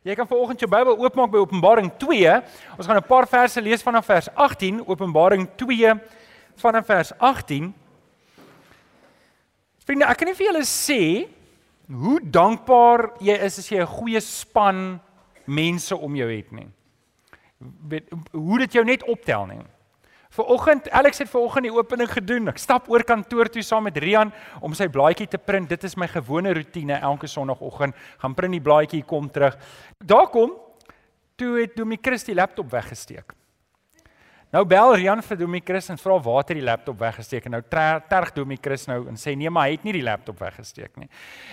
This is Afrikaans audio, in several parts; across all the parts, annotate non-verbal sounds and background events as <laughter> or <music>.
Jy kan vanoggend jou Bybel oopmaak by Openbaring 2. Ons gaan 'n paar verse lees vanaf vers 18, Openbaring 2 vanaf vers 18. Vriende, ek kan nie vir julle sê hoe dankbaar jy is as jy 'n goeie span mense om jou het nie. Hoe dit jou net optel nie. Vanoggend, Alex het vanoggend die opening gedoen. Ek stap oor kantoor toe saam met Rian om sy blaadjie te print. Dit is my gewone roetine elke sonoggend. Gaan print die blaadjie, kom terug. Daar kom toe het Domie Chris die laptop weggesteek. Nou bel Rian vir Domie Chris en vra waar het hy die laptop weggesteek en nou terg Domie Chris nou en sê nee maar hy het nie die laptop weggesteek nie.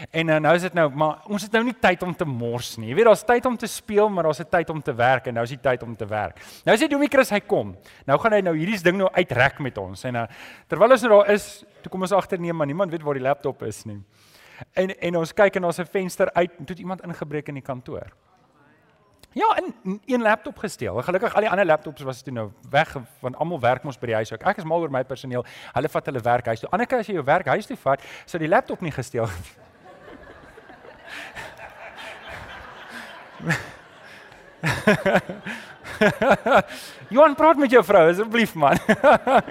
En uh, nou is dit nou maar ons het nou nie tyd om te mors nie. Jy weet daar's tyd om te speel maar daar's 'n tyd om te werk en nou is die tyd om te werk. Nou sê Domie Chris hy kom. Nou gaan hy nou hierdie ding nou uitrek met ons en uh, terwyl ons nou daar is, toe kom ons agter nee maar niemand weet waar die laptop is nie. En en ons kyk en daar's 'n venster uit en toe het iemand ingebreek in die kantoor. Ja, in een laptop gesteel. Gelukkig al die ander laptops was toe nou weg want almal werk mos by die huis ook. Ek is mal oor my personeel. Hulle vat hulle werk huis toe. Anneke as jy jou werk huis toe vat, sou die laptop nie gesteel het. <laughs> Johan praat met jou vrou asseblief man.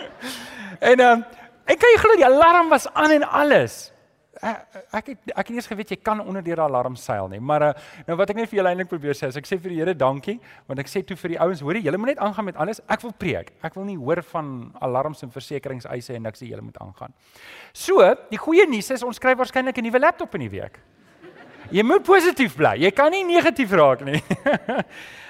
<laughs> en ehm um, ek kan jy glo die alarm was aan en alles ek het ek het eens geweet jy kan onder die alarm seil nie. Maar uh, nou wat ek net vir julle eintlik probeer sê is ek sê vir die Here dankie want ek sê toe vir die ouens, hoorie, julle moet net aangaan met alles. Ek wil preek. Ek wil nie hoor van alarms en versekeringseise en niks sê julle moet aangaan. So, die goeie nuus is ons skryf waarskynlik 'n nuwe laptop in die week. Jy moet positief bly. Jy kan nie negatief raak nie. <laughs>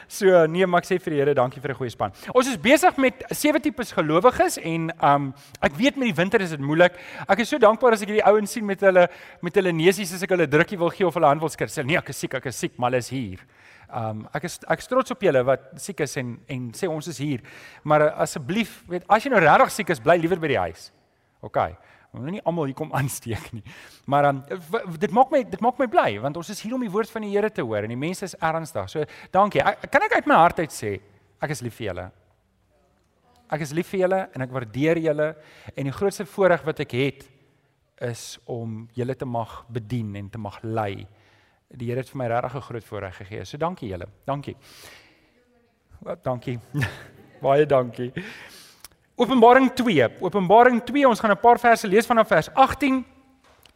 So nee, maar ek sê vir die Here dankie vir 'n goeie span. Ons is besig met sewe tipes gelowiges en um ek weet met die winter is dit moeilik. Ek is so dankbaar as ek hierdie ouens sien met hulle met hulle neusies as ek hulle drukkie wil gee of hulle hand wil skud. Sê nee, ek is siek, ek is siek, maar hulle is hier. Um ek is ek is trots op julle wat siek is en en sê ons is hier. Maar uh, asseblief, weet as jy nou regtig siek is, bly liewer by die huis. OK. Moet nie almal hier kom <laughs> aansteek nie. Maar um, dit maak my dit maak my bly want ons is hier om die woord van die Here te hoor en die mense is ernstig. So dankie. Ek, kan ek uit my hart uit sê ek is lief vir julle. Ek is lief vir julle en ek waardeer julle en die grootste voorreg wat ek het is om julle te mag bedien en te mag lei. Die Here het vir my regtig 'n groot voorreg gegee. So dankie julle. Dankie. Wat dankie. <laughs> Baie dankie. Openbaring 2. Openbaring 2, ons gaan 'n paar verse lees vanaf vers 18.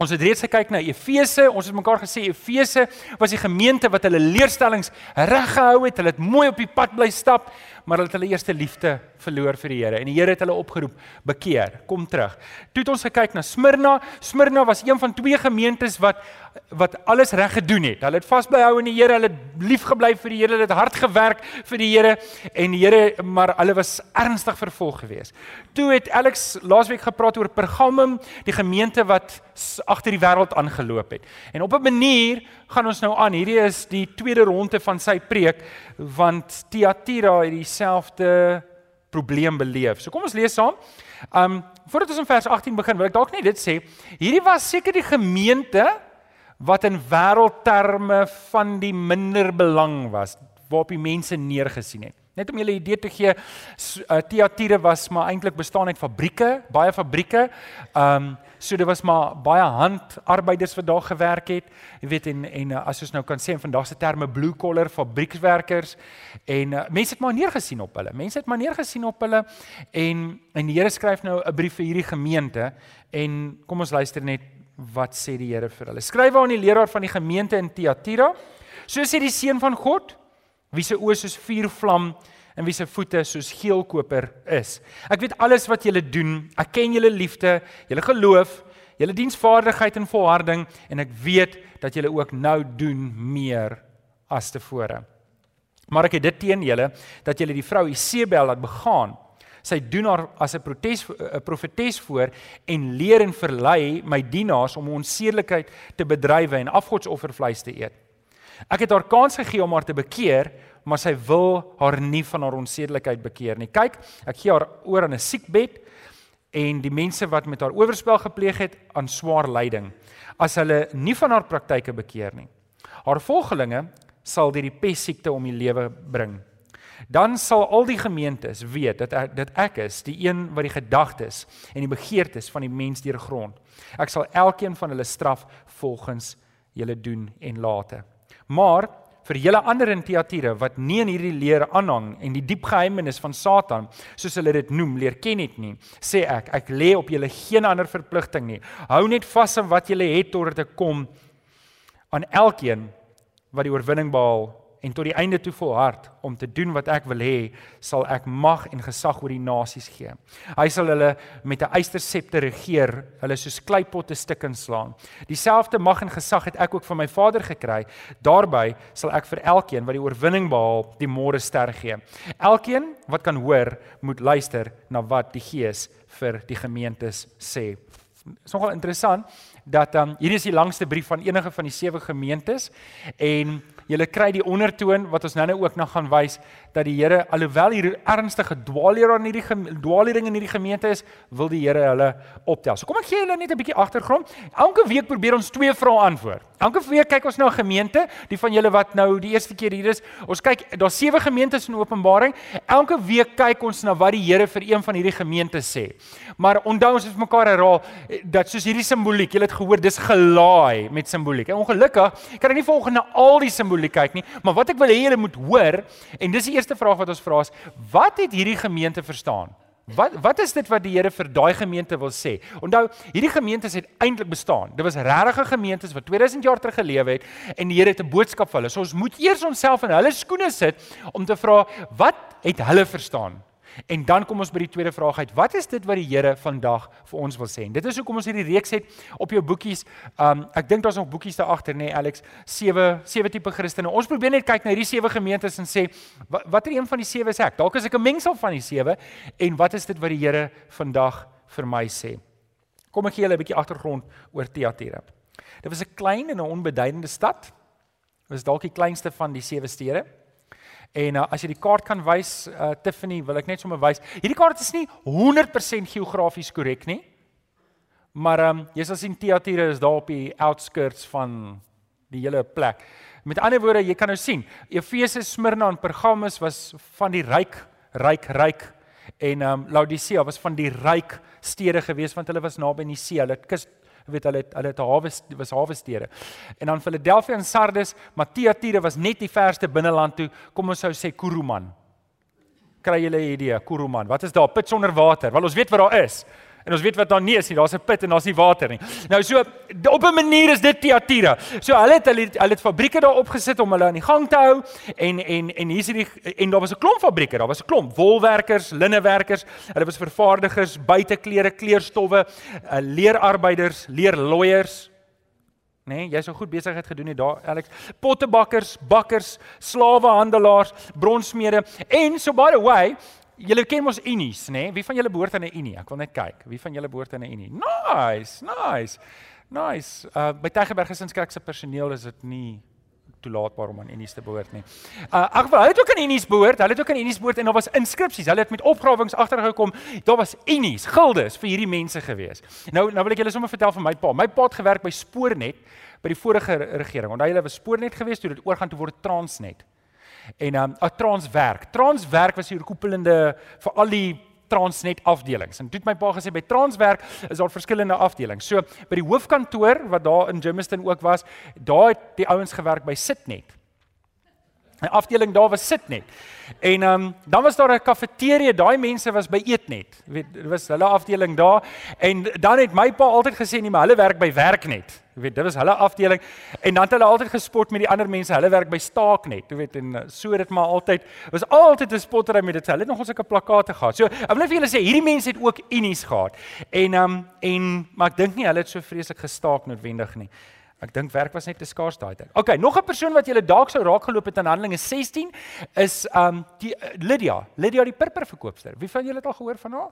Ons het reeds gekyk na Efese. Ons het mekaar gesê Efese was die gemeente wat hulle leerstellings reggehou het. Hulle het mooi op die pad bly stap, maar hulle het hulle eerste liefde verloor vir die Here en die Here het hulle opgeroep, bekeer, kom terug. Toe het ons gekyk na Smyrna. Smyrna was een van twee gemeentes wat wat alles reg gedoen het. Hulle het vasblyhou in die Here, hulle het lief gebly vir die Here, hulle het hard gewerk vir die Here en die Here, maar hulle was ernstig vervolg geweest. Toe het Alex laasweek gepraat oor Pergamum, die gemeente wat agter die wêreld aangeloop het. En op 'n manier gaan ons nou aan. Hierdie is die tweede ronde van sy preek want Thyatira het dieselfde probleem beleef. So kom ons lees saam. Um voordat ons in vers 18 begin, wil ek dalk net dit sê. Hierdie was seker die gemeente wat in wêreldterme van die minder belang was waarop die mense neergesien het. Net om julle 'n idee te gee, uh, Thyatira was maar eintlik bestaan uit fabrieke, baie fabrieke. Um so dit was maar baie handarbeiders wat daar gewerk het. Jy weet en en uh, as ons nou kan sê in vandag se terme blue collar fabriekswerkers en uh, mense het maar neergesien op hulle. Mense het maar neergesien op hulle en en die Here skryf nou 'n brief vir hierdie gemeente en kom ons luister net wat sê die Here vir hulle? Skryf aan die leraar van die gemeente in Thyatira. So sê die seun van God, wie se oë soos vuurvlam en wie se voete soos geelkoper is. Ek weet alles wat julle doen. Ek ken julle liefde, julle geloof, julle diensvaardigheid en volharding en ek weet dat julle ook nou doen meer as tevore. Maar ek het dit teen julle dat julle die vrou Isebel laat begaan sy doen haar as 'n protes 'n profetes voor en leer en verlei my dienaars om onsedelikheid te bedrywe en afgodsoffervleis te eet. Ek het haar kans gegee om haar te bekeer, maar sy wil haar nie van haar onsedelikheid bekeer nie. Kyk, ek gee haar oor aan 'n siekbed en die mense wat met haar oorspel gepleeg het aan swaar lyding as hulle nie van haar praktyke bekeer nie. Haar volgelinge sal deur die pessiekte om die lewe bring dan sal al die gemeentes weet dat ek, dat ek is die een wat die gedagtes en die begeertes van die mens deurgrond. Ek sal elkeen van hulle straf volgens julle doen en late. Maar vir julle ander in Tiatire wat nie in hierdie leer aanhang en die diep geheimenis van Satan, soos hulle dit noem, leer ken het nie, sê ek, ek lê op julle geen ander verpligting nie. Hou net vas aan wat julle het totdat ek kom aan elkeen wat die oorwinning behaal en tot die einde toe volhard om te doen wat ek wil hê, sal ek mag en gesag oor die nasies gee. Hy sal hulle met 'n eystersepter regeer, hulle soos kleipotte stik inslaan. Dieselfde mag en gesag het ek ook van my Vader gekry. Daarby sal ek vir elkeen wat die oorwinning behaal, die môre ster gee. Elkeen wat kan hoor, moet luister na wat die Gees vir die gemeentes sê. Dit is nogal interessant dat um, hierdie is die langste brief van enige van die sewe gemeentes en Julle kry die ondertoon wat ons nou-nou ook na gaan wys dat die Here alhoewel hier ernstige dwaallering in hierdie dwaallering in hierdie gemeente is, wil die Here hulle optel. So kom ek gee julle net 'n bietjie agtergrond. Elke week probeer ons twee vrae antwoord. Elke week kyk ons na 'n gemeente, die van julle wat nou die eerste keer hier is. Ons kyk, daar's sewe gemeentes in Openbaring. Elke week kyk ons na wat die Here vir een van hierdie gemeentes sê. Maar onthou ons het mekaar herhaal dat soos hierdie simboliek, julle het gehoor, dis gelaai met simboliek. En ongelukkig kan ek nie volgens al die simboliek kyk nie, maar wat ek wil hê julle moet hoor en dis die eerste vraag wat ons vra is, wat het hierdie gemeente verstaan? Wat wat is dit wat die Here vir daai gemeente wil sê? Onthou, hierdie gemeentes het eintlik bestaan. Dit was regte gemeentes wat 2000 jaar terug geleef het en die Here het 'n boodskap vir hulle. So ons moet eers onsself in hulle skoene sit om te vra, wat het hulle verstaan? En dan kom ons by die tweede vraag uit. Wat is dit wat die Here vandag vir ons wil sê? En dit is hoekom ons hierdie reeks het op jou boekies. Um ek dink daar's nog boekies daar agter nê, nee, Alex. Sewe sewe tipe Christene. Ons probeer net kyk na hierdie sewe gemeentes en sê watter een van die sewe is ek? Dalk is ek 'n mengsel van die sewe en wat is dit wat die Here vandag vir my sê? Kom ek gee julle 'n bietjie agtergrond oor Thyatira. Dit was 'n klein en 'n onbeduidende stad. Dit was dalk die kleinste van die sewe stede. En uh, as jy die kaart kan wys, uh, Tiffany, wil ek net sommer wys. Hierdie kaart is nie 100% geografies korrek nie. Maar ehm um, jy sal sien Thyatira is daar op die outskirts van die hele plek. Met ander woorde, jy kan nou sien, Efese, Smyrna en Pergamus was van die ryk, ryk, ryk en ehm um, Laodicea was van die ryk stede gewees want hulle was naby die see. Hulle het kus weet hulle het, hulle het hawe was hawe stede. En dan Philadelphia en Sardes, Matthiatire was net die verste binneland toe. Kom ons sou sê Kuruman. Kry julle 'n idee, Kuruman. Wat is daar? Put sonder water. Wel ons weet wat daar is. En ons weet wat daar nie is nie. Daar's 'n put en daar's nie water nie. Nou so op 'n manier is dit Tiatira. So hulle het hulle hulle het fabrieke daar opgesit om hulle aan die gang te hou en en en hier's hierdie en daar was 'n klomp fabrieke. Daar was 'n klomp wolwerkers, linnewerkers, hulle was vervaardigers, buiteklere, kleurstowwe, uh, leerarbeiders, leerloiers. Nee, jy sou goed besigheid gedoen het daar, Alex. Pottebakkers, bakkers, slawehandelaars, bronsmede en so by the way, julle ken mos Unies, nê? Nee? Wie van julle behoort aan 'n Unie? Ek wil net kyk. Wie van julle behoort aan 'n Unie? Nice, nice. Nice. Uh by Tygerberg Gesinskerk se personeel is dit nie toelaatbaar om aan Unies te behoort nie. Uh ag hulle het ook aan Unies behoort. Hulle het ook aan Unies behoort en daar was inskripsies. Hulle het met opgrawings agtergekom. Daar was Unies, gildes vir hierdie mense gewees. Nou nou wil ek julle sommer vertel van my pa. My pa het gewerk by Spoornet by die vorige regering. Onthou hulle was Spoornet gewees toe dit oorgaan toe word Transnet en um, 'n Transwerk. Transwerk was die oorkoepelende vir al die Transnet afdelings. En toe het my pa gesê by Transwerk is daar verskillende afdelings. So by die hoofkantoor wat daar in Germiston ook was, daar het die ouens gewerk by Sitnet. 'n Afdeling daar was Sitnet. En um, dan was daar 'n kafeteria, daai mense was by Eetnet. Jy weet, dit was hulle afdeling daar en dan het my pa altyd gesê nee, maar hulle werk by Werknet. Jy weet, dit was hulle afdeling en dan het hulle altyd gespot met die ander mense. Hulle werk by Staaknet. Jy weet, en uh, so dit maar altyd was altyd 'n spottery met dit. Hulle het nog ons sulke plakate gehad. So, ek wil net vir julle sê, hierdie mense het ook unies gehad. En um en maar ek dink nie hulle het so vreeslik gestaak noodwendig nie. Ek dink werk was net te skaars daai tyd. Okay, nog 'n persoon wat julle dalk sou raakgeloop het in Handelinge 16 is um die uh, Lydia, Lydia die purperverkoopster. Wie van julle het al gehoor van haar?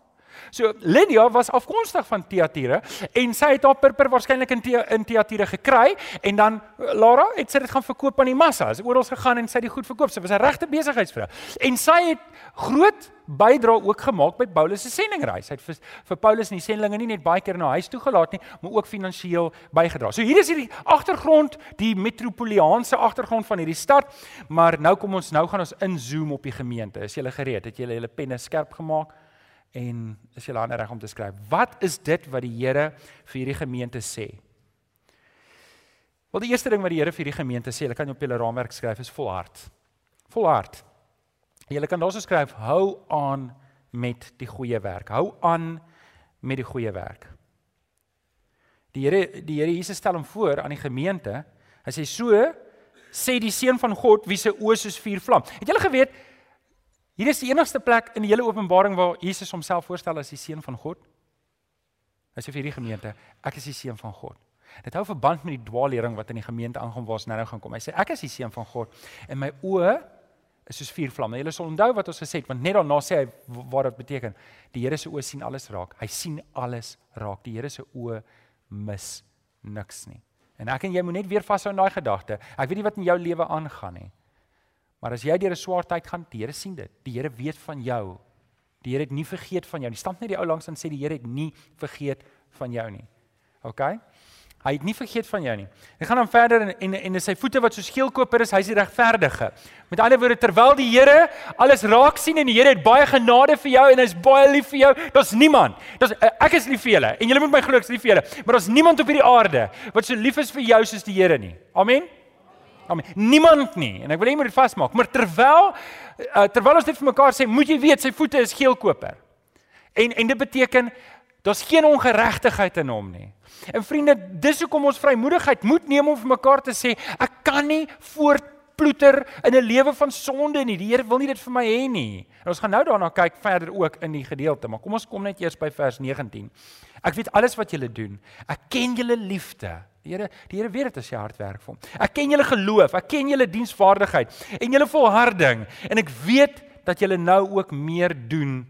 So Lydia was afkomstig van Thyatira en sy het haar purper waarskynlik in in Thyatira gekry en dan Lara het sy dit gaan verkoop aan die massa. Sy het oral gegaan en sy het dit goed verkoop. Sy was 'n regte besigheidsvrou. En sy het groot bydra ook gemaak by Paulus se sendingreis. Hy het vir, vir Paulus en die sendlinge nie net baie keer na huis toe gelaat nie, maar ook finansiëel bygedra. So hier is hierdie agtergrond, die metropolitaanse agtergrond van hierdie stad, maar nou kom ons nou gaan ons inzoom op die gemeente. Is julle gereed? Het julle julle penne skerp gemaak? En is jy laat reg om te skryf. Wat is dit wat die Here vir hierdie gemeente sê? Wel die eerste ding wat die Here vir die gemeente sê, hulle kan op julle raamwerk skryf is volhard. Volhard. Julle kan daarso skryf hou aan met die goeie werk. Hou aan met die goeie werk. Die Here die Here Jesus stel hom voor aan die gemeente. Hy sê so sê die seun van God wie se oë soos vuur vlam. Het julle geweet hier is die enigste plek in die hele Openbaring waar Jesus homself voorstel as die seun van God? Hy sê vir hierdie gemeente, ek is die seun van God. Dit hou verband met die dwaallering wat in die gemeente aangaan waar ons nou gaan kom. Hy sê ek is die seun van God en my oë is soos vuur vlamme. Julle sal onthou wat ons gesê het want net daarna sê hy wat dit beteken. Die Here se oë sien alles raak. Hy sien alles raak. Die Here se oë mis niks nie. En ek en jy moet net weer vashou in daai gedagte. Ek weet nie wat in jou lewe aangaan nie. Maar as jy deur 'n swaar tyd gaan, die Here sien dit. Die Here weet van jou. Die Here het nie vergeet van jou nie. Staan net die ou langs en sê die Here het nie vergeet van jou nie. OK? Hy het nie vergeet van jou nie. Hy gaan dan verder en en, en sy voete wat so skielkoper is, hy's die regverdige. Met ander woorde terwyl die Here alles raak sien en die Here het baie genade vir jou en hy's baie lief vir jou, daar's niemand. Daar's eh, ek is lief vir julle en julle moet my glo ek is lief vir julle, maar daar's niemand op hierdie aarde wat so lief is vir jou soos die Here nie. Amen. Amen. Niemand nie. En ek wil hê jy moet dit vasmaak. Maar terwyl uh, terwyl ons dit vir mekaar sê, moet jy weet sy voete is geelkoper. En en dit beteken daar's geen ongeregtigheid in hom nie. En vriende, dis hoekom ons vrymoedigheid moet neem om vir mekaar te sê, ek kan nie voortploeter in 'n lewe van sonde nie. Die Here wil nie dit vir my hê nie. En ons gaan nou daarna kyk verder ook in die gedeelte, maar kom ons kom net eers by vers 19. Ek weet alles wat julle doen. Ek ken julle liefde. Die Here, die Here weet dit as jy hard werk vir hom. Ek ken julle geloof, ek ken julle diensvaardigheid en julle volharding en ek weet dat julle nou ook meer doen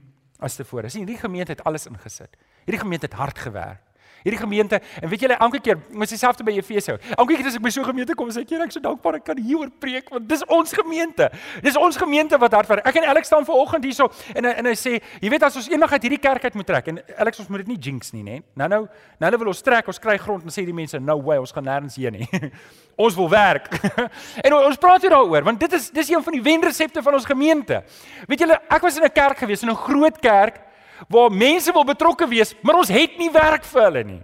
as tevore. Sien, hierdie gemeente het alles ingesit. Hierdie gemeente het hard gewerk. Hierdie gemeente, en weet julle elke keer, mos dieselfde by Efese. Elke keer as ek by so 'n gemeente kom, sê ek, "Here, ek so dankbaar ek kan hieroor preek want dis ons gemeente. Dis ons gemeente wat hard werk." Ek en Alex staan vanoggend hierso en en hy sê, "Jy weet as ons eendag hierdie kerk uit moet trek en Alex ons moet dit nie jinx nie, nê? Nou nou, nou wil ons trek, ons kry grond en sê die mense, "No way, ons gaan nêrens heen nie." <laughs> ons wil werk. <laughs> en ons praat hier daaroor want dit is dis een van die wenresepte van ons gemeente. Weet julle, ek was in 'n kerk gewees, in 'n groot kerk waar mense wil betrokke wees, maar ons het nie werk vir hulle nie.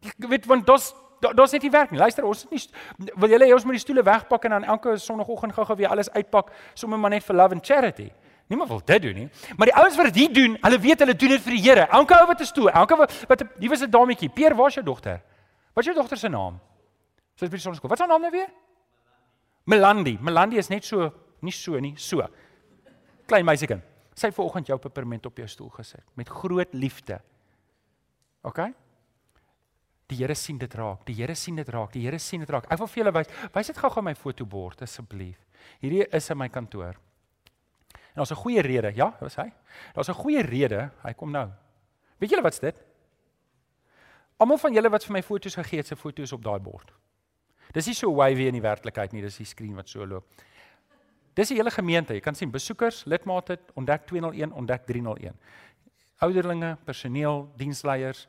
Jy weet want daar's daar's net nie werk nie. Luister, ons het nie wil julle hê ons moet die stoele wegpak en dan elke sonoggend gou-gou weer alles uitpak sommer maar net vir love and charity. Niemand wil dit doen nie. Maar die ouens wat dit doen, hulle weet hulle doen dit vir die Here. Elke ou wat 'n stoel, elke wat hier was 'n dametjie. Peer, waar's jou dogter? Wat is jou dogter se naam? Sy is by die sonskool. Wat is haar naam nou weer? Melandi. Melandi is net so, nie so nie, so. Klein meisiekind. Sy het vanoggend jou peperment op jou stoel gesit met groot liefde. OK? Die Here sien dit raak. Die Here sien dit raak. Die Here sien dit raak. Ek wil vir julle wys. Wys dit gou-gou my fotobord asseblief. Hierdie is in my kantoor. En daar's 'n goeie rede. Ja, wat sê hy? Daar's 'n goeie rede. Hy kom nou. Weet julle wat's dit? Almal van julle wat vir my foto's gegee het, se foto's op daai bord. Dis nie so wavy in die werklikheid nie, dis die skerm wat so loop. Dis die hele gemeente. Jy kan sien besoekers, lidmate, ontdek 201, ontdek 301. Ouderlinge, personeel, diensleiers,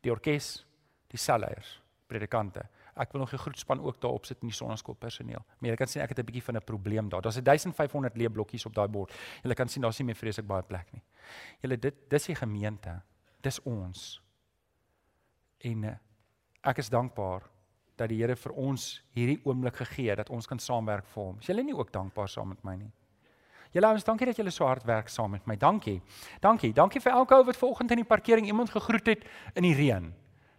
die orkes, die selleiers, predikante. Ek wil nog 'n groetspan ook daarop sit in die sonnaskool personeel. Maar jy kan sien ek het 'n bietjie van 'n probleem daar. Daar's 1500 leeblokkies op daai bord. Jy kan sien daar's nie meer vreeslik baie plek nie. Julle dit dis die gemeente. Dis ons. En eh, ek is dankbaar dat die Here vir ons hierdie oomblik gegee het dat ons kan saamwerk vir hom. Is julle nie ook dankbaar saam met my nie? Julle ouens, dankie dat julle so hard werk saam met my. Dankie. Dankie. Dankie vir elke ou wat vanoggend in die parkering iemand gegroet het in die reën.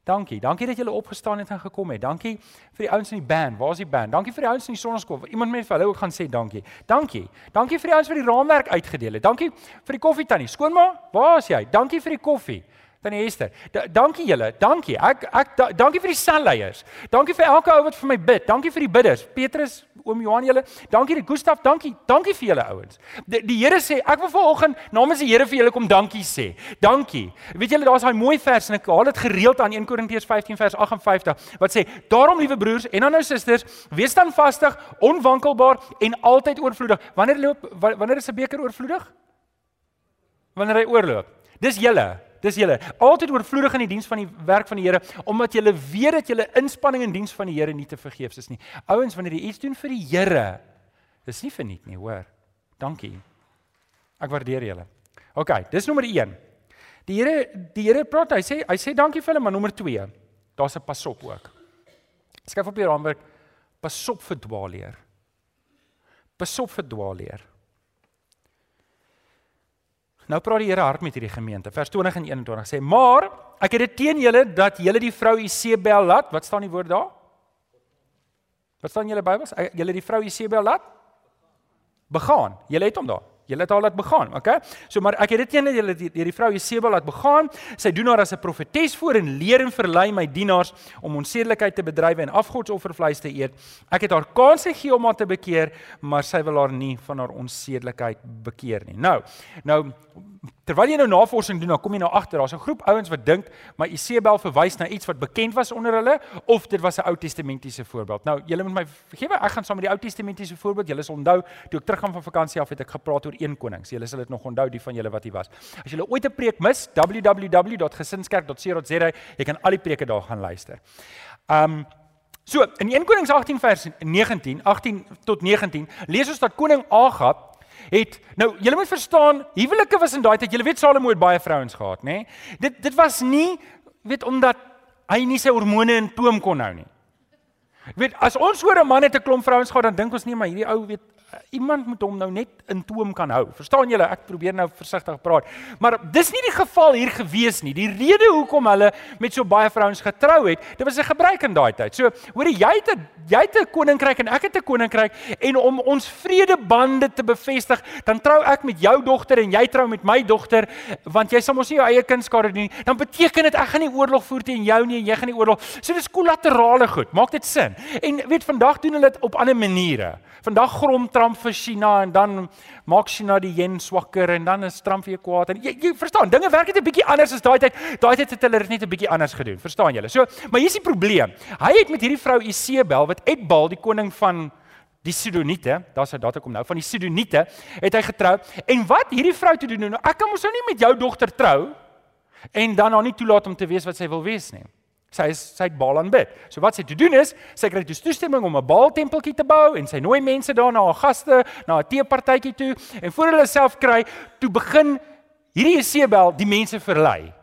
Dankie. Dankie dat julle opgestaan het en gekom het. Dankie vir die ouens in die band. Waar is die band? Dankie vir die ouens in die sonneskool. Iemand met vir hulle ook gaan sê dankie. Dankie. Dankie vir die ouens wat die raamwerk uitgedeel het. Dankie vir die koffie tannie. Skoonma, waar is jy? Dankie vir die koffie. Tannie Esther, da, dankie julle. Dankie. Ek ek da, dankie vir die selleiers. Dankie vir elke ou wat vir my bid. Dankie vir die bidders. Petrus, oom Johan julle. Dankie vir Gustaf. Dankie. Dankie vir julle ouens. Die, die Here sê, ek wil vanoggend namens die Here vir julle kom dankie sê. Dankie. Weet julle daar's daai mooi vers en ek haal dit gereeld aan 1 Korintiërs 15 vers 58 wat sê: "Daarom liewe broers en nou susters, wees dan vastig, onwankelbaar en altyd oorvloedig." Wanneer loop wanneer is 'n beker oorvloedig? Wanneer hy oorloop. Dis julle. Dis julle. Altyd oorvloedig in die diens van die werk van die Here omdat julle weet dat julle inspanning in diens van die Here nie te vergeefs is nie. Ouens, wanneer jy iets doen vir die Here, dis nie verniet nie, hoor. Dankie. Ek waardeer julle. OK, dis nommer 1. Die Here die Here praat, hy sê hy sê dankie vir hulle, maar nommer 2. Daar's 'n pasop ook. Skryf op die raamwerk Pasop vir dwaalleer. Pasop vir dwaalleer. Nou praat die Here hard met hierdie gemeente. Vers 20 en 21 sê: "Maar ek het dit teen julle dat julle die vrou Isebel laat. Wat staan die woord daar? Wat staan julle Bybels? Julle die vrou Isebel laat begaan. Julle het hom daar. Julle het haar laat begaan, okay? So maar ek het dit teen julle deur die vrou Jesebel laat begaan. Sy doen haar as 'n profetes voor en leer en verlei my dienaars om onsedelikheid te bedryf en afgodsoffervleis te eet. Ek het haar kans gegee om haar te bekeer, maar sy wil haar nie van haar onsedelikheid bekeer nie. Nou, nou terwyl jy nou navorsing doen, dan kom jy nou agter daar's 'n groep ouens wat dink maar Isebel verwys na iets wat bekend was onder hulle of dit was 'n Ou Testamentiese voorbeeld. Nou, julle moet my vergewe, ek gaan saam met die Ou Testamentiese voorbeeld. Julle sal onthou toe ek teruggaan van vakansie af het ek gepraat oor een konings. Julle sal dit nog onthou die van julle wat hier was. As julle ooit 'n preek mis, www.gesinskerk.co.za, jy kan al die preke daar gaan luister. Um So, in 1 Konings 18 vers 19, 18 tot 19, lees ons dat koning Agab het nou julle moet verstaan, huwelike was in daai tyd, julle weet Salomo het baie vrouens gehad, nê? Nee? Dit dit was nie weet omdat hy nie sy hormone in toom kon hou nie. Ek weet as ons hoor 'n man het 'n klomp vrouens gehad, dan dink ons nie maar hierdie ou weet iemand moet hom nou net in toom kan hou. Verstaan julle? Ek probeer nou versigtig praat. Maar dis nie die geval hier gewees nie. Die rede hoekom hulle met so baie vrouens getrou het, dit was 'n gebruik in daai tyd. So, hoor jy het 'n jy het 'n koninkryk en ek het 'n koninkryk en om ons vredebande te bevestig, dan trou ek met jou dogter en jy trou met my dogter, want jy sal mos nie jou eie kind skade doen nie. Dan beteken dit ek gaan nie oorlog voer teen jou nie en jy gaan nie oorlog. So dis kollaterale goed. Maak dit sin? En weet vandag doen hulle dit op ander maniere. Vandag grom Trump vir China en dan maak China die yen swakker en dan is Trump weer kwaad en jy, jy verstaan, dinge werk net 'n bietjie anders as daai tyd. Daai tyd het hulle dit net 'n bietjie anders gedoen. Verstaan julle? So, maar hier's die probleem. Hy het met hierdie vrou Isebel wat Edbal, die koning van die Sidoniete, daar's hy daar kom nou van die Sidoniete, het hy getrou. En wat hierdie vrou te doen nou? Ek kan mos nou nie met jou dogter trou en dan haar nie toelaat om te wees wat sy wil wees nie. Sy is sy het Baal aanbid. So wat sy te doen is, sy kry dus toestemming om 'n Baal tempeltjie te bou en sy nooi mense daar na haar gaste, na 'n teepartytjie toe en voor hulle self kry, toe begin hierdie Jezebel die mense verlei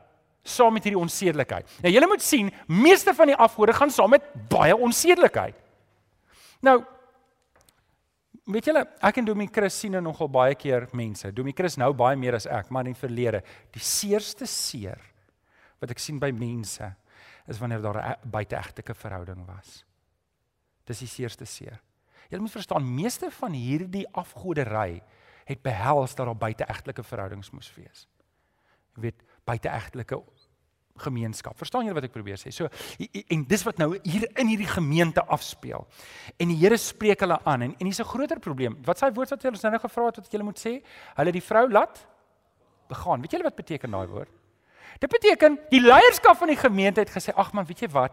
saam met hierdie onsedelikheid. Nou julle moet sien, meeste van die afgode gaan saam met baie onsedelikheid. Nou weet julle, ek en Domie Chris sien nou nogal baie keer mense. Domie Chris nou baie meer as ek, maar in die verlede, die seerste seer wat ek sien by mense is wanneer daar 'n buiteegtelike verhouding was. Dis die seerste seer. Jy moet verstaan, meeste van hierdie afgodery het behels dat daar buiteegtelike verhoudings moes wees. Jy weet, buiteegtelike gemeenskap. Verstaan julle wat ek probeer sê? So en dis wat nou hier in hierdie gemeente afspeel. En die Here spreek hulle aan en en hier's 'n groter probleem. Wat s'hy woord wat jy ons nou gevra het wat jy moet sê? Hulle die vrou laat begaan. Weet julle wat beteken daai woord? Dit beteken die leierskap van die gemeente het gesê, "Ag man, weet jy wat?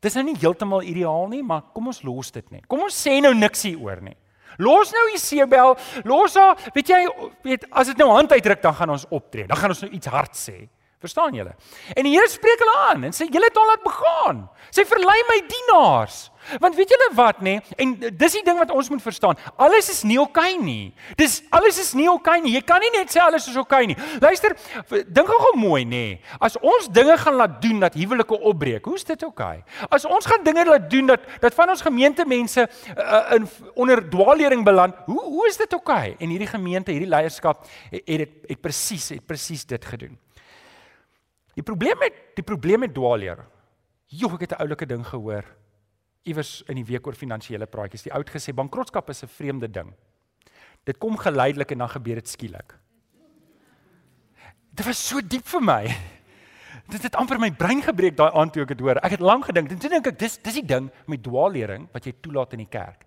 Dis nou nie heeltemal ideaal nie, maar kom ons los dit net. Kom ons sê nou niks hieroor nie. Los nou Isebel, los haar, weet jy, weet as dit nou hand uitdruk dan gaan ons optree. Dan gaan ons nou iets hard sê. Verstaan julle? En die Here spreek hulle aan en sê julle het hom laat begaan. Sy verlei my dienaars. Want weet julle wat nê? Nee? En dis die ding wat ons moet verstaan. Alles is nie oukei okay nie. Dis alles is nie oukei okay nie. Jy kan nie net sê alles is oukei okay nie. Luister, dink gou mooi nê. Nee? As ons dinge gaan laat doen dat huwelike opbreek, hoe's dit oukei? Okay? As ons gaan dinge laat doen dat dat van ons gemeentemense uh, in onder dwaallering beland, hoe hoe is dit oukei? Okay? En hierdie gemeente, hierdie leierskap het het, het presies het presies dit gedoen. Die probleem met die probleem met dwaalleer. Joh, ek het 'n oulike ding gehoor iewers in die week oor finansiële praatjies. Die oud gesê bankrotskap is 'n vreemde ding. Dit kom geleidelik en dan gebeur dit skielik. Dit was so diep vir my. <laughs> Dit het amper my brein gebreek daai aand toe ek dit hoor. Ek het lank gedink. Toe dink ek dis dis die ding met dwaallering wat jy toelaat in die kerk.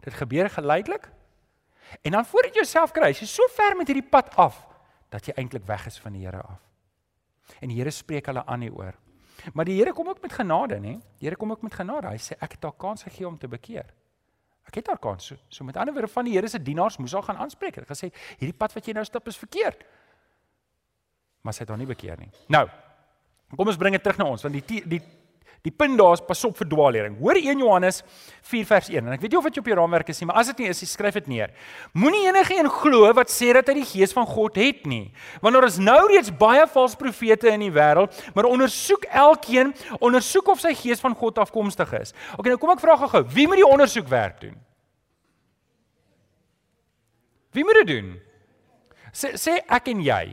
Dit gebeur geleidelik. En dan voordat jy jouself kry, jy's so ver met hierdie pad af dat jy eintlik weg is van die Here af. En die Here spreek hulle aan hieroor. Maar die Here kom ook met genade, nê? Die Here kom ook met genade. Hy sê ek het haar kans gegee om te bekeer. Ek het haar kans. So, so met ander woorde van die Here se dienaars moes haar gaan aanspreek. Hy het gesê hierdie pad wat jy nou stap is verkeerd. Maar sy het haar nie bekeer nie. Nou, kom ons bring dit terug na ons want die die Die punt daar is pas op vir dwaallering. Hoor 1 Johannes 4 vers 1. En ek weet nie of dit op jou raamwerk is nie, maar as dit nie is, skryf dit neer. Moenie enige een glo wat sê dat hy die gees van God het nie. Want daar is nou reeds baie valse profete in die wêreld, maar ondersoek elkeen, ondersoek of sy gees van God afkomstig is. Okay, nou kom ek vra gou-gou, wie moet die ondersoek werk doen? Wie moet dit doen? Sê sê ek en jy.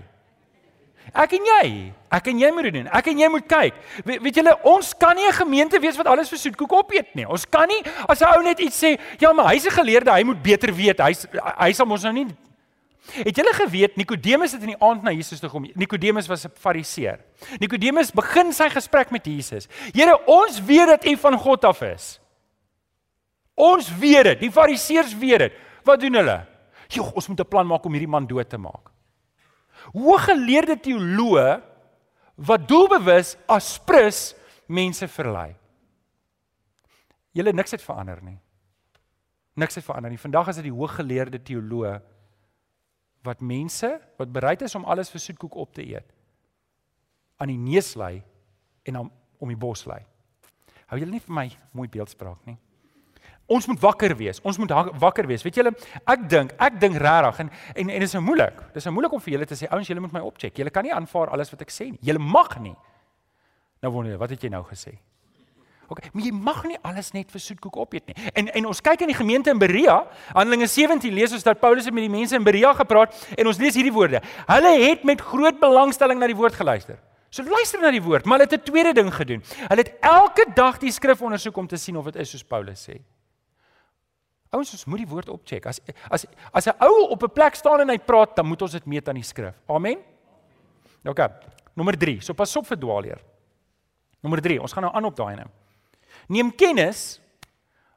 Ek en jy, ek en jy moet doen. Ek en jy moet kyk. We, weet julle, ons kan nie 'n gemeente wees wat alles vir soetkoek opeet nie. Ons kan nie as 'n ou net iets sê, ja, maar hy's 'n geleerde, hy moet beter weet. Hy's hy sal ons nou nie Het julle geweet Nikodemus het in die aand na Jesus toe gekom. Nikodemus was 'n Fariseer. Nikodemus begin sy gesprek met Jesus. Here, ons weet dat U van God af is. Ons weet dit. Die Fariseërs weet dit. Wat doen hulle? Jogg, ons moet 'n plan maak om hierdie man dood te maak hooggeleerde teoloë wat doelbewus aspris mense verlei. Julle niks het verander nie. Niks het verander nie. Vandag is dit die hooggeleerde teoloë wat mense wat bereid is om alles vir soetkoek op te eet aan die neus lei en om om die bos lei. Hou julle nie vir my mooi beeldspraak nie. Ons moet wakker wees. Ons moet wakker wees. Weet julle, ek dink, ek dink regtig en en en dit is nou moeilik. Dit is nou moeilik om vir julle te sê, ouens, julle moet my opcheck. Julle kan nie aanvaar alles wat ek sê nie. Julle mag nie. Nou wonder jy, wat het jy nou gesê? OK, maar jy mag nie alles net vir soetkoek opeet nie. En en ons kyk in die gemeente in Berea, Handelinge 17 lees ons dat Paulus het met die mense in Berea gepraat en ons lees hierdie woorde. Hulle het met groot belangstelling na die woord geluister. So luister na die woord, maar hulle het 'n tweede ding gedoen. Hulle het elke dag die skrif ondersoek om te sien of dit is soos Paulus sê. Ouens, ons moet die woord opcheck. As as as 'n ou op 'n plek staan en hy praat, dan moet ons dit meet aan die skrif. Amen. OK. Nommer 3. So pas op vir dwaalleer. Nommer 3. Ons gaan nou aan op daai nou. Neem kennis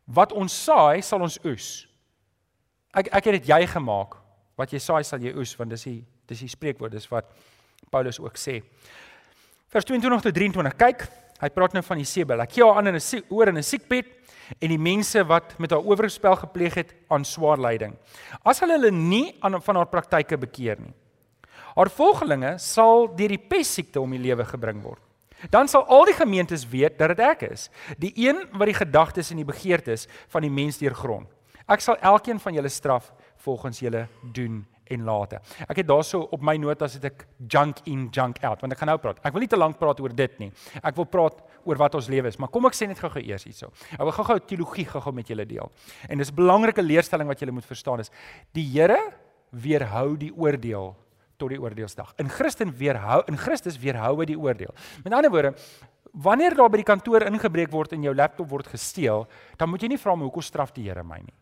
wat ons saai, sal ons oes. Ek ek het dit jy gemaak. Wat jy saai, sal jy oes, want dis die dis die spreekwoord, dis wat Paulus ook sê. Vers 22 tot 23. Kyk, hy praat nou van die sebel. Ek gee haar aan in 'n oor in 'n siekbed en die mense wat met haar oorspel gepleeg het aan swaar lyding. As hulle hulle nie aan van haar praktyke bekeer nie. Haar volgelinge sal deur die pessiekte om die lewe gebring word. Dan sal al die gemeentes weet dat dit ek is, die een wat die gedagtes en die begeertes van die mens deurgrond. Ek sal elkeen van julle straf volgens julle doen en late. Ek het daarso op my notas het ek junk in junk out want ek gaan nou praat. Ek wil nie te lank praat oor dit nie. Ek wil praat oor wat ons lewe is. Maar kom ek sê net gou-gou eers hierso. Ek wil gou-gou teologie gou-gou met julle deel. En dis 'n belangrike leerstelling wat julle moet verstaan is die Here weerhou die oordeel tot die oordeelsdag. In Christen weerhou in Christus weerhou hy die oordeel. Met ander woorde, wanneer daar by die kantoor ingebreek word en jou laptop word gesteel, dan moet jy nie vra my hoekom straf die Here my nie.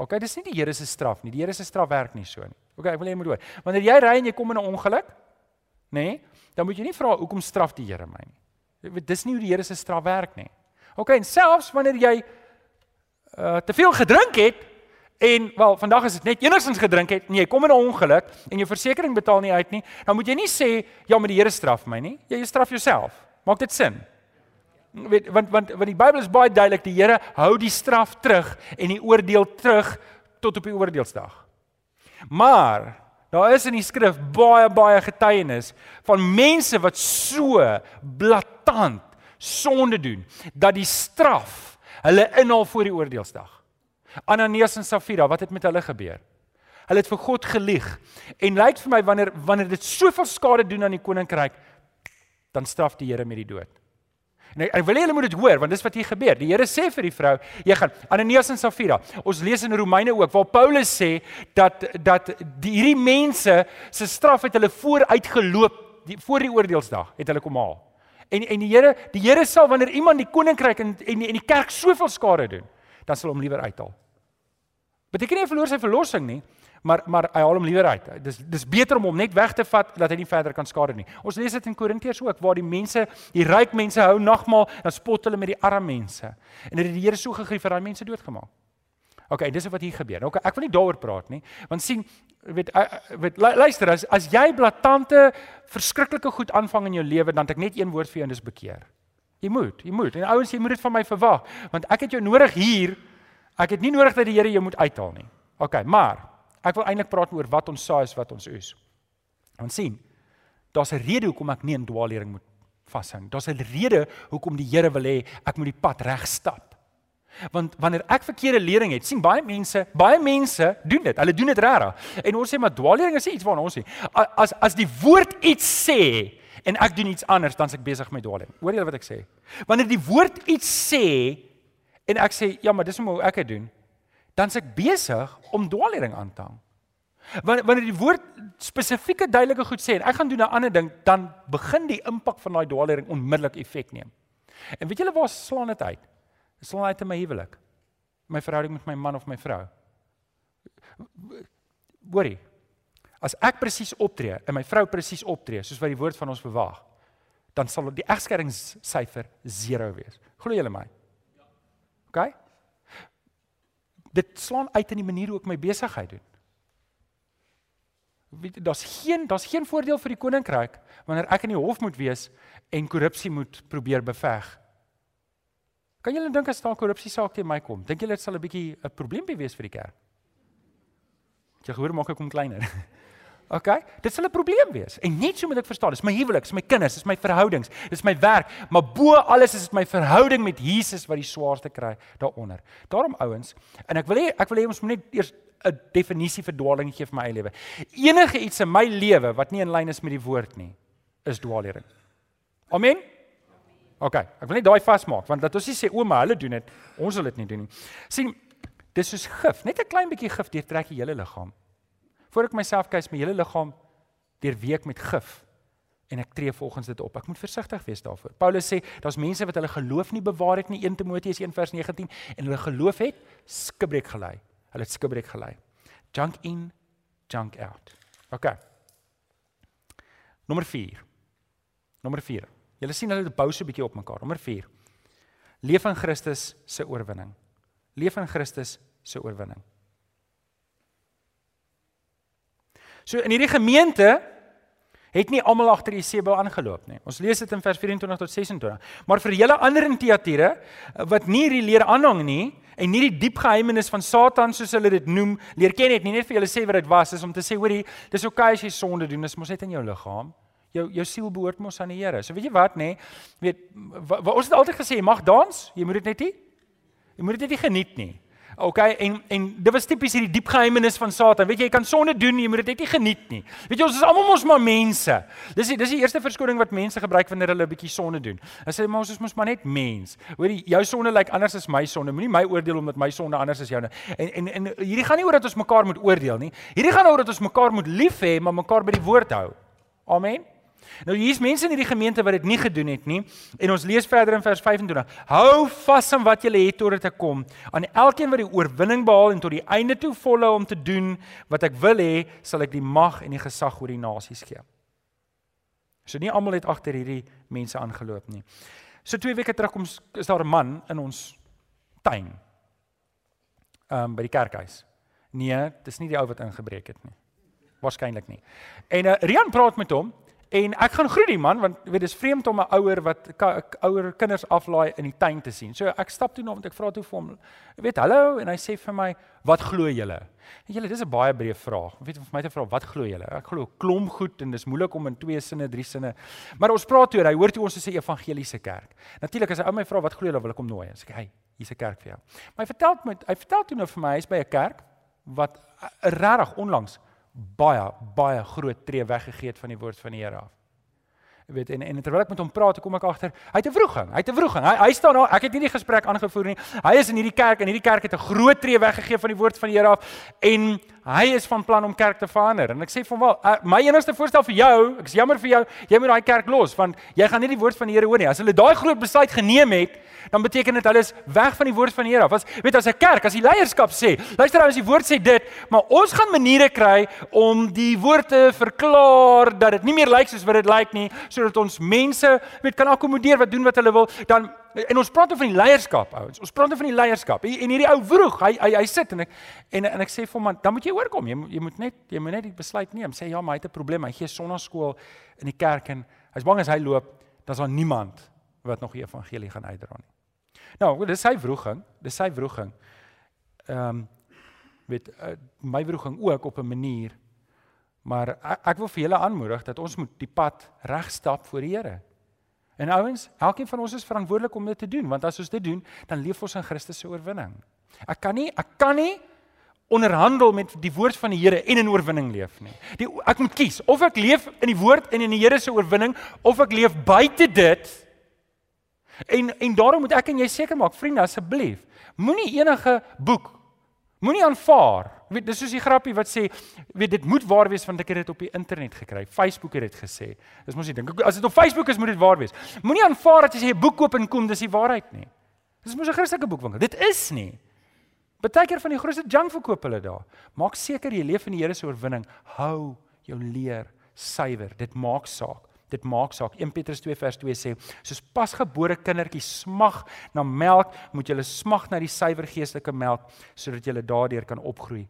OK, dis nie die Here se straf nie. Die Here se straf werk nie so nie. OK, ek wil jy moet hoor. Wanneer jy ry en jy kom in 'n ongeluk, nê, nee, dan moet jy nie vra hoekom straf die Here my nie. Dis nie hoe die Here se straf werk nie. OK, en selfs wanneer jy uh te veel gedrink het en wel vandag is dit net enigstens gedrink het en jy kom in 'n ongeluk en jou versekerings betaal nie uit nie, dan moet jy nie sê ja, maar die Here straf my nie. Jy straf jouself. Maak dit sin? Weet want want want die Bybel is baie duidelik, die Here hou die straf terug en die oordeel terug tot op die oordeelsdag. Maar Daar is in die skrif baie baie getuienis van mense wat so blaatant sonde doen dat die straf hulle inhaal voor die oordeelsdag. Ananias en Safira, wat het met hulle gebeur? Hulle het vir God gelieg en lyk vir my wanneer wanneer dit soveel skade doen aan die koninkryk, dan straf die Here met die dood. En ek, ek wil hê julle moet dit hoor want dis wat hier gebeur. Die Here sê vir die vrou, jy gaan Ananias en Safira. Ons lees in Romeine ook waar Paulus sê dat dat die hierdie mense se straf het hulle vooruit geloop die, voor die oordeelsdag het hulle kom haal. En en die Here, die Here sal wanneer iemand die koninkryk en en en die kerk soveel skade doen, dan sal hom liewer uithaal. Beteken nie hy verloor sy verlossing nie, maar maar hy haal hom liewer uit. Dis dis beter om hom net weg te vat dat hy nie verder kan skade nie. Ons lees dit in Korintiërs ook waar die mense, die ryk mense hou nagmaal, dan spot hulle met die arme mense. En dit het die Here so gegrief dat daai mense doodgemaak. OK, dis wat hier gebeur. OK, ek wil nie daaroor praat nie, want sien, weet weet luister as as jy blaatante verskriklike goed aanvang in jou lewe, dan het ek net een woord vir jou en dis bekeer. Jy moet, jy moet. En ouens, jy moet dit van my verwag, want ek het jou nodig hier. Ek het nie nodig dat die Here jou moet uithaal nie. OK, maar Ek wil eintlik praat oor wat ons saai is wat ons oes. Ons sien, daar's 'n rede hoekom ek nie in dwaallering moet vashou. Daar's 'n rede hoekom die Here wil hê ek moet die pad reg stap. Want wanneer ek verkeerde lering het, sien baie mense, baie mense doen dit. Hulle doen dit regtig. En ons sê maar dwaallering is iets waarna ons sê. As as die woord iets sê en ek doen iets anders, dan is ek besig met dwaallering. Hoor jy wat ek sê? Wanneer die woord iets sê en ek sê ja, maar dis hoe ek dit doen, dan is ek besig om dwaallering aan te hang. Wanneer die woord spesifieke duidelike goed sê en ek gaan doen 'n ander ding, dan begin die impak van daai dwaallering onmiddellik effek neem. En weet julle waar slaan dit uit? Dit slaan uit in my huwelik. My verhouding met my man of my vrou. Hoorie. As ek presies optree en my vrou presies optree soos wat die woord van ons bewaag, dan sal die egskeringssyfer 0 wees. Glo julle my? Ja. OK? Dit slaan uit in die manier hoe ek my besigheid doen weet daar's geen daar's geen voordeel vir die koninkryk wanneer ek in die hof moet wees en korrupsie moet probeer beveg. Kan julle dink as daar korrupsie saak teen my kom, dink julle dit sal 'n bietjie 'n probleempie wees vir die kerk? Jy hoor maak ek hom kleiner. <laughs> OK, dit sal 'n probleem wees. En net so moet ek verstaan, dis my huwelik, dis my kinders, dis my verhoudings, dis my werk, maar bo alles is dit my verhouding met Jesus wat die swaarste kry daaronder. Daarom ouens, en ek wil hê ek wil hê ons moet net eers 'n definisie vir dwaaling gee vir my eie lewe. Enige iets in my lewe wat nie in lyn is met die woord nie, is dwaallering. Amen. OK, ek wil net daai vasmaak want dat ons nie sê ouma hulle doen dit, ons wil dit nie doen nie. sien dis soos gif, net 'n klein bietjie gif deurtrek die hele liggaam. Voor ek myself kies my hele liggaam deurweek met gif en ek tree volgens dit op. Ek moet versigtig wees daarvoor. Paulus sê daar's mense wat hulle geloof nie bewaar het nie 1 Timoteus 1:19 en hulle geloof het skibreek gelei. Hulle het skibreek gelei. Junk in, junk out. OK. Nommer 4. Nommer 4. Julle sien hulle bou so 'n bietjie op mekaar. Nommer 4. Leef in Christus se oorwinning. Leef in Christus se oorwinning. So in hierdie gemeente het nie almal agter Jesebel aangeloop nie. Ons lees dit in vers 24 tot 26. Maar vir julle ander in Tiatire wat nie hierdie leer aanhang nie, en nie die diep geheimenis van Satan soos hulle dit noem leer ken het nie net vir julle sê wat dit was is om te sê hoorie dis oukei okay as jy sonde doen dis mos net in jou liggaam jou jou siel behoort mos aan die Here so weet jy wat nê weet wa, wa, ons het altyd gesê jy mag dans jy moet dit net nie jy moet dit net nie geniet nie Okay en en dit was tipies hierdie diep geheimenis van Satan. Weet jy, jy kan sonde doen, jy moet dit net nie geniet nie. Weet jy, ons is almal mos maar mense. Dis die, dis die eerste verskoning wat mense gebruik wanneer hulle 'n bietjie sonde doen. Hulle sê maar ons is mos maar net mens. Hoorie, jou sonde lyk anders as my sonde. Moenie my oordeel omdat my sonde anders as joune. En en en hierdie gaan nie oor dat ons mekaar moet oordeel nie. Hierdie gaan oor dat ons mekaar moet lief hê, maar mekaar by die woord hou. Amen. Nou hier's mense in hierdie gemeente wat dit nie gedoen het nie. En ons lees verder in vers 25. Hou vas aan wat jy het totdat ek kom. Aan elkeen wat die oorwinning behaal en tot die einde toe volhou om te doen wat ek wil hê, sal ek die mag en die gesag oor die nasies gee. So nie almal het agter hierdie mense aangeloop nie. So 2 weke terug kom is daar 'n man in ons tuin. Ehm um, by die kerkhuis. Nee, dis nie die ou wat ingebreek het nie. Waarskynlik nie. En uh, Rian praat met hom En ek gaan groet die man want weet dis vreemd om 'n ouer wat ouer kinders aflaai in die tuin te sien. So ek stap toe na en ek vra toe vir hom, weet hallo en hy sê vir my, "Wat glo julle?" En julle, dis 'n baie breë vraag. Weet vir my te vra, "Wat glo julle?" Ek glo klomp goed en dis moeilik om in twee sinne, drie sinne. Maar ons praat toe, hy hoor toe ons sê evangeliese kerk. Natuurlik as hy ou my vra wat glo julle, wil ek hom nooi. Sê ek, "Hey, hier's 'n kerk vir jou." Maar hy vertel met hy vertel toe nou vir my hy's by 'n kerk wat regtig onlangs baie baie groot tree weggegee het van die woord van die Here af. Jy weet en en terwyl ek met hom praat, kom ek agter, hy het 'n vroeging, hy het 'n vroeging. Hy hy staan daar, ek het nie die gesprek aangevoer nie. Hy is in hierdie kerk en hierdie kerk het 'n groot tree weggegee van die woord van die Here af en hy is van plan om kerk te verander. En ek sê vir hom wel, uh, my enigste voorstel vir jou, ek is jammer vir jou, jy moet daai kerk los want jy gaan nie die woord van die Here hoor nie. As hulle daai groot besluit geneem het, dan beteken dit hulle is weg van die woord van die Here af. As weet as 'n kerk, as die leierskap sê, luister as die woord sê dit, maar ons gaan maniere kry om die woord te verklaar dat dit nie meer lyk soos wat dit lyk nie, sodat ons mense weet kan akkommodeer wat doen wat hulle wil, dan en ons praat van die leierskap ouens. Ons praat van die leierskap. En hierdie ou vroeg, hy hy hy sit en ek en en ek sê vir hom, dan moet jy oorkom. Jy jy moet net jy moet net die besluit neem. Sê ja, maar hy het 'n probleem. Hy gee sonnaarskool in die kerk en hy's bang as hy loop, dan's daar niemand wat nog die evangelie gaan uitdra nie. Nou, dis sy vroeging, dis sy vroeging. Ehm um, met uh, my vroeging ook op 'n manier. Maar ek, ek wil vir julle aanmoedig dat ons moet die pad reg stap voor die Here. En ouens, elkeen van ons is verantwoordelik om dit te doen, want as ons dit doen, dan leef ons in Christus se oorwinning. Ek kan nie ek kan nie onderhandel met die woord van die Here en in oorwinning leef nie. Die ek moet kies of ek leef in die woord en in die Here se oorwinning of ek leef buite dit. En en daarom moet ek en jy seker maak, vriende, asseblief, moenie enige boek moenie aanvaar. Weet, dis soos die grappie wat sê, weet dit moet waar wees want ek het dit op die internet gekry. Facebook het dit gesê. Dis mos nie dink as dit op Facebook is moet dit waar wees. Moenie aanvaar dat jy 'n boek koop en kom dis die waarheid nie. Dis mos 'n Christelike boekwinkel. Dit is nie. Partykeer van die grootste junk verkoop hulle daar. Maak seker jy leef in die Here se oorwinning. Hou jou leer suiwer. Dit maak saak. Dit maak saak. 1 Petrus 2 vers 2 sê: "Soos pasgebore kindertjies smag na melk, moet julle smag na die suiwer geestelike melk sodat julle daardeur kan opgroei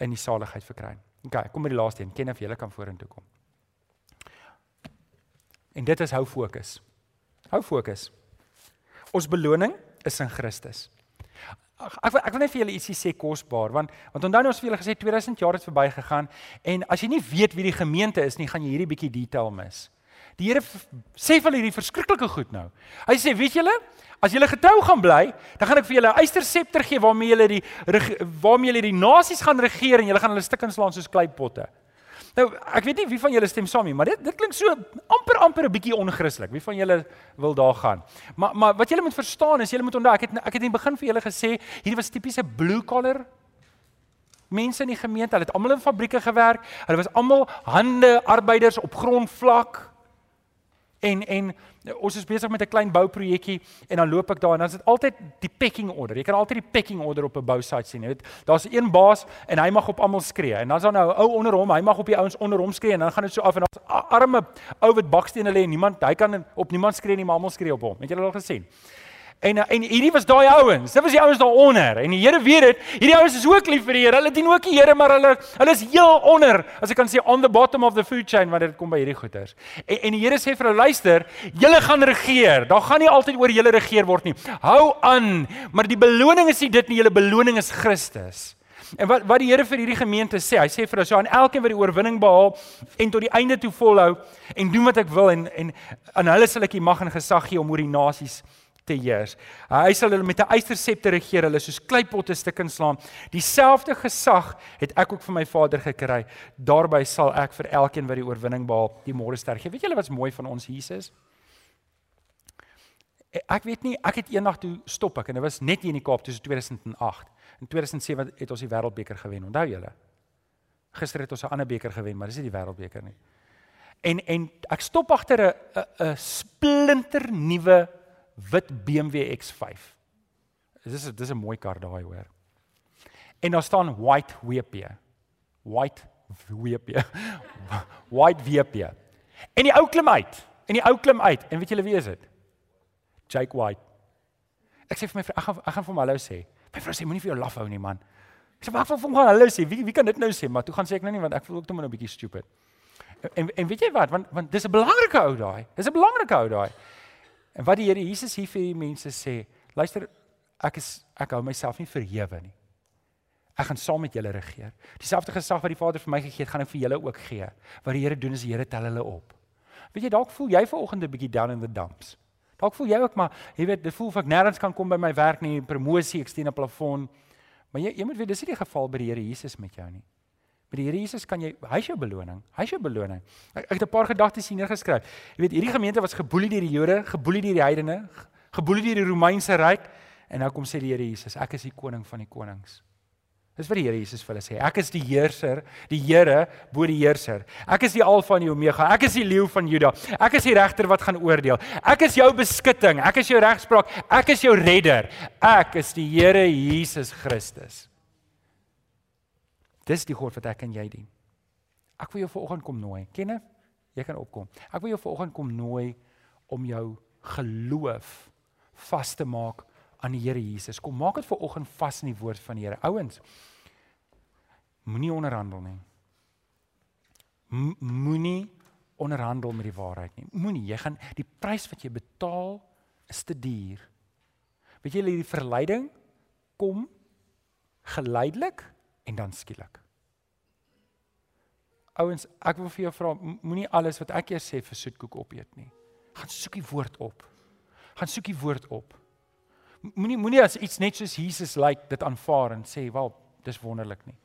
in die saligheid verkry." OK, kom by die laaste een. Ken of julle kan vorentoe kom. En dit is hou fokus. Hou fokus. Ons beloning is in Christus. Ek ek, ek wil net vir julle ietsie sê kosbaar want want onthou nou ons het vir julle gesê 2000 jaar het verbygegaan en as jy nie weet wie die gemeente is nie gaan jy hierdie bietjie detail mis. Die Here sê vir hierdie verskriklike goed nou. Hy sê weet julle as julle getrou gaan bly dan gaan ek vir julle 'n eysterscepter gee waarmee julle die waarmee julle die nasies gaan regeer en julle gaan hulle stukkend slaan soos kleipotte. Nou, ek weet nie wie van julle stem saam nie, maar dit dit klink so amper amper 'n bietjie onchristelik. Wie van julle wil daar gaan? Maar maar wat julle moet verstaan is, julle moet onthou, ek het ek het in die begin vir julle gesê, hierdie was tipiese blue collar mense in die gemeente. Hulle het almal in fabrieke gewerk. Hulle was almal hande arbeiders op grondvlak. En en ons is besig met 'n klein bouprojekkie en dan loop ek daar en dan is dit altyd die pecking order. Jy kan altyd die pecking order op 'n bousite sien, jy weet. Daar's een baas en hy mag op almal skree. En dan's daar nou 'n ou onder hom, hy mag op die ouens onder hom skree en dan gaan dit so af en daar's arme ou wat bakstene lê en niemand, hy kan op niemand skree nie, maar almal skree op hom. Het julle al gesien? En en hierdie was daai ouens. Dit was die ouens daaronder. En die Here weet dit. Hierdie ouens is ook lief vir die Here. Hulle dien ook die Here, maar hulle hulle is heel onder, as ek kan sê on the bottom of the food chain wanneer dit kom by hierdie goeters. En en die Here sê vir hulle, luister, julle gaan regeer. Daar gaan nie altyd oor julle regeer word nie. Hou aan. Maar die beloning is nie dit nie. Julle beloning is Christus. En wat wat die Here vir hierdie gemeente sê, hy sê vir hulle so aan elkeen wat die oorwinning behaal en tot die einde toe volhou en doen wat ek wil en en aan hulle sal ek die mag en gesag gee om oor die nasies te heers. Hy sal hulle met 'n eysterscepter regeer, hulle soos kleipotte stukkend slaan. Dieselfde gesag het ek ook van my Vader gekry. Daarby sal ek vir elkeen wat die oorwinning behaal, die môre ster gee. Weet julle wat's mooi van ons Jesus? Ek weet nie, ek het eendag toe stop ek en dit was net hier in die Kaap tussen 2008 en 2007 het ons die Wêreldbeker gewen. Onthou julle? Gister het ons 'n ander beker gewen, maar dis nie die Wêreldbeker nie. En en ek stop agter 'n 'n splinter nuwe wit BMW X5. Dis is dis 'n mooi kar daai hoor. En daar staan white WP. White WP. <laughs> white WP. En die ou klim uit. En die ou klim uit. En weet julle wie is dit? Jake White. Ek sê vir my vrou, ek gaan ek gaan vir hom hallo sê. My vrou sê moenie vir jou laf hou nie man. Ek sê wag vir hom gaan hallo sê. Wie wie kan dit nou sê? Maar toe gaan sê ek nou nie want ek voel ook net 'n bietjie stupid. En en weet jy wat? Want want dis 'n belangrike ou daai. Dis 'n belangrike ou daai. En wat die Here Jesus hier vir die mense sê, luister, ek is ek hou myself nie verhewe nie. Ek gaan saam met julle regeer. Dieselfde gesag wat die Vader vir my gegee het, gaan ek vir julle ook gee. Wat die Here doen is die Here tel hulle op. Weet jy, dalk voel jy vanoggend 'n bietjie down in the dumps. Dalk voel jy ook maar, jy weet, dit voel of ek nêrens kan kom by my werk nie, promosie, ek steen 'n plafon. Maar jy jy moet weet dis nie die geval by die Here Jesus met jou nie. Met die Here Jesus kan jy hy's jou beloning. Hy's jou beloning. Ek, ek het 'n paar gedagtes hier neergeskryf. Jy weet, hierdie gemeente was geboelie deur die Jode, geboelie deur die heidene, geboelie deur die Romeinse ryk en nou kom sê die Here Jesus, ek is die koning van die konings. Dis wat die Here Jesus vir hulle sê. Ek is die heerser, die Here bo die heerser. Ek is die Alfa en die Omega. Ek is die leeu van Juda. Ek is die regter wat gaan oordeel. Ek is jou beskutting. Ek is jou regspraak. Ek is jou redder. Ek is die Here Jesus Christus. Dis die God wat ek en jy dien. Ek wil jou vanoggend kom nooi. Kenne? Jy kan opkom. Ek wil jou vanoggend kom nooi om jou geloof vas te maak aan die Here Jesus. Kom maak dit vanoggend vas in die woord van die Here. Ouens, moenie onderhandel nie. Moenie onderhandel met die waarheid nie. Moenie, jy gaan die prys wat jy betaal is te duur. Weet jy hierdie verleiding kom geleidelik en dan skielik. Ouens, ek wil vir jou vra, moenie alles wat ek eers sê vir soetkoek opeet nie. gaan soek die woord op. Gaan soek die woord op. Moenie moenie as iets net soos Jesus lyk like, dit aanvaar en sê, "Wel, dis wonderlik nie."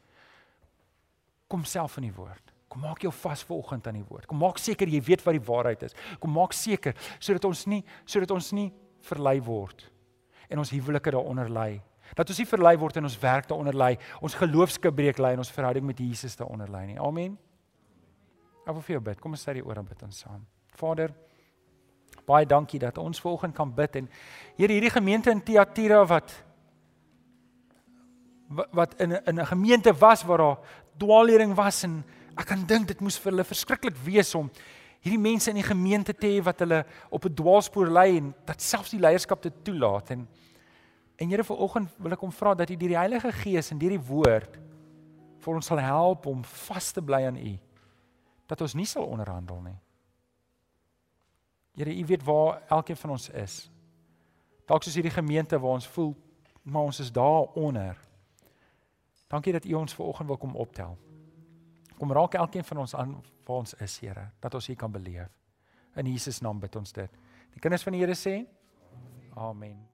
Kom self in die woord. Kom maak jou vas vanoggend aan die woord. Kom maak seker jy weet wat die waarheid is. Kom maak seker sodat ons nie sodat ons nie verlei word en ons huwelike daaronder lê. Dat ons nie verlei word en ons werk daaronder lê, ons geloofsgebreek lê en ons verhouding met Jesus daaronder lê nie. Amen. Ek wil vir jou bid. Kom ons sê die ore bid ons saam. Vader, baie dankie dat ons vanoggend kan bid en Here hierdie gemeente in Tiatira wat wat in in 'n gemeente was waar daar dwaallering was en ek kan dink dit moes vir hulle verskriklik wees om hierdie mense in die gemeente te hê wat hulle op 'n dwaalspoor lei en dat selfs die leierskap dit toelaat en en Here vanoggend wil ek hom vra dat U deur die Heilige Gees en deur die woord vir ons sal help om vas te bly aan U dat ons nie sal onderhandel nie Here, U weet waar elkeen van ons is. Dalk soos hierdie gemeente waar ons voel maar ons is daar onder. Dankie dat U ons vanoggend wil kom optel. Kom raak elkeen van ons aan waar ons is, Here, dat ons U kan beleef. In Jesus naam bid ons dit. Die kinders van die Here sê: Amen.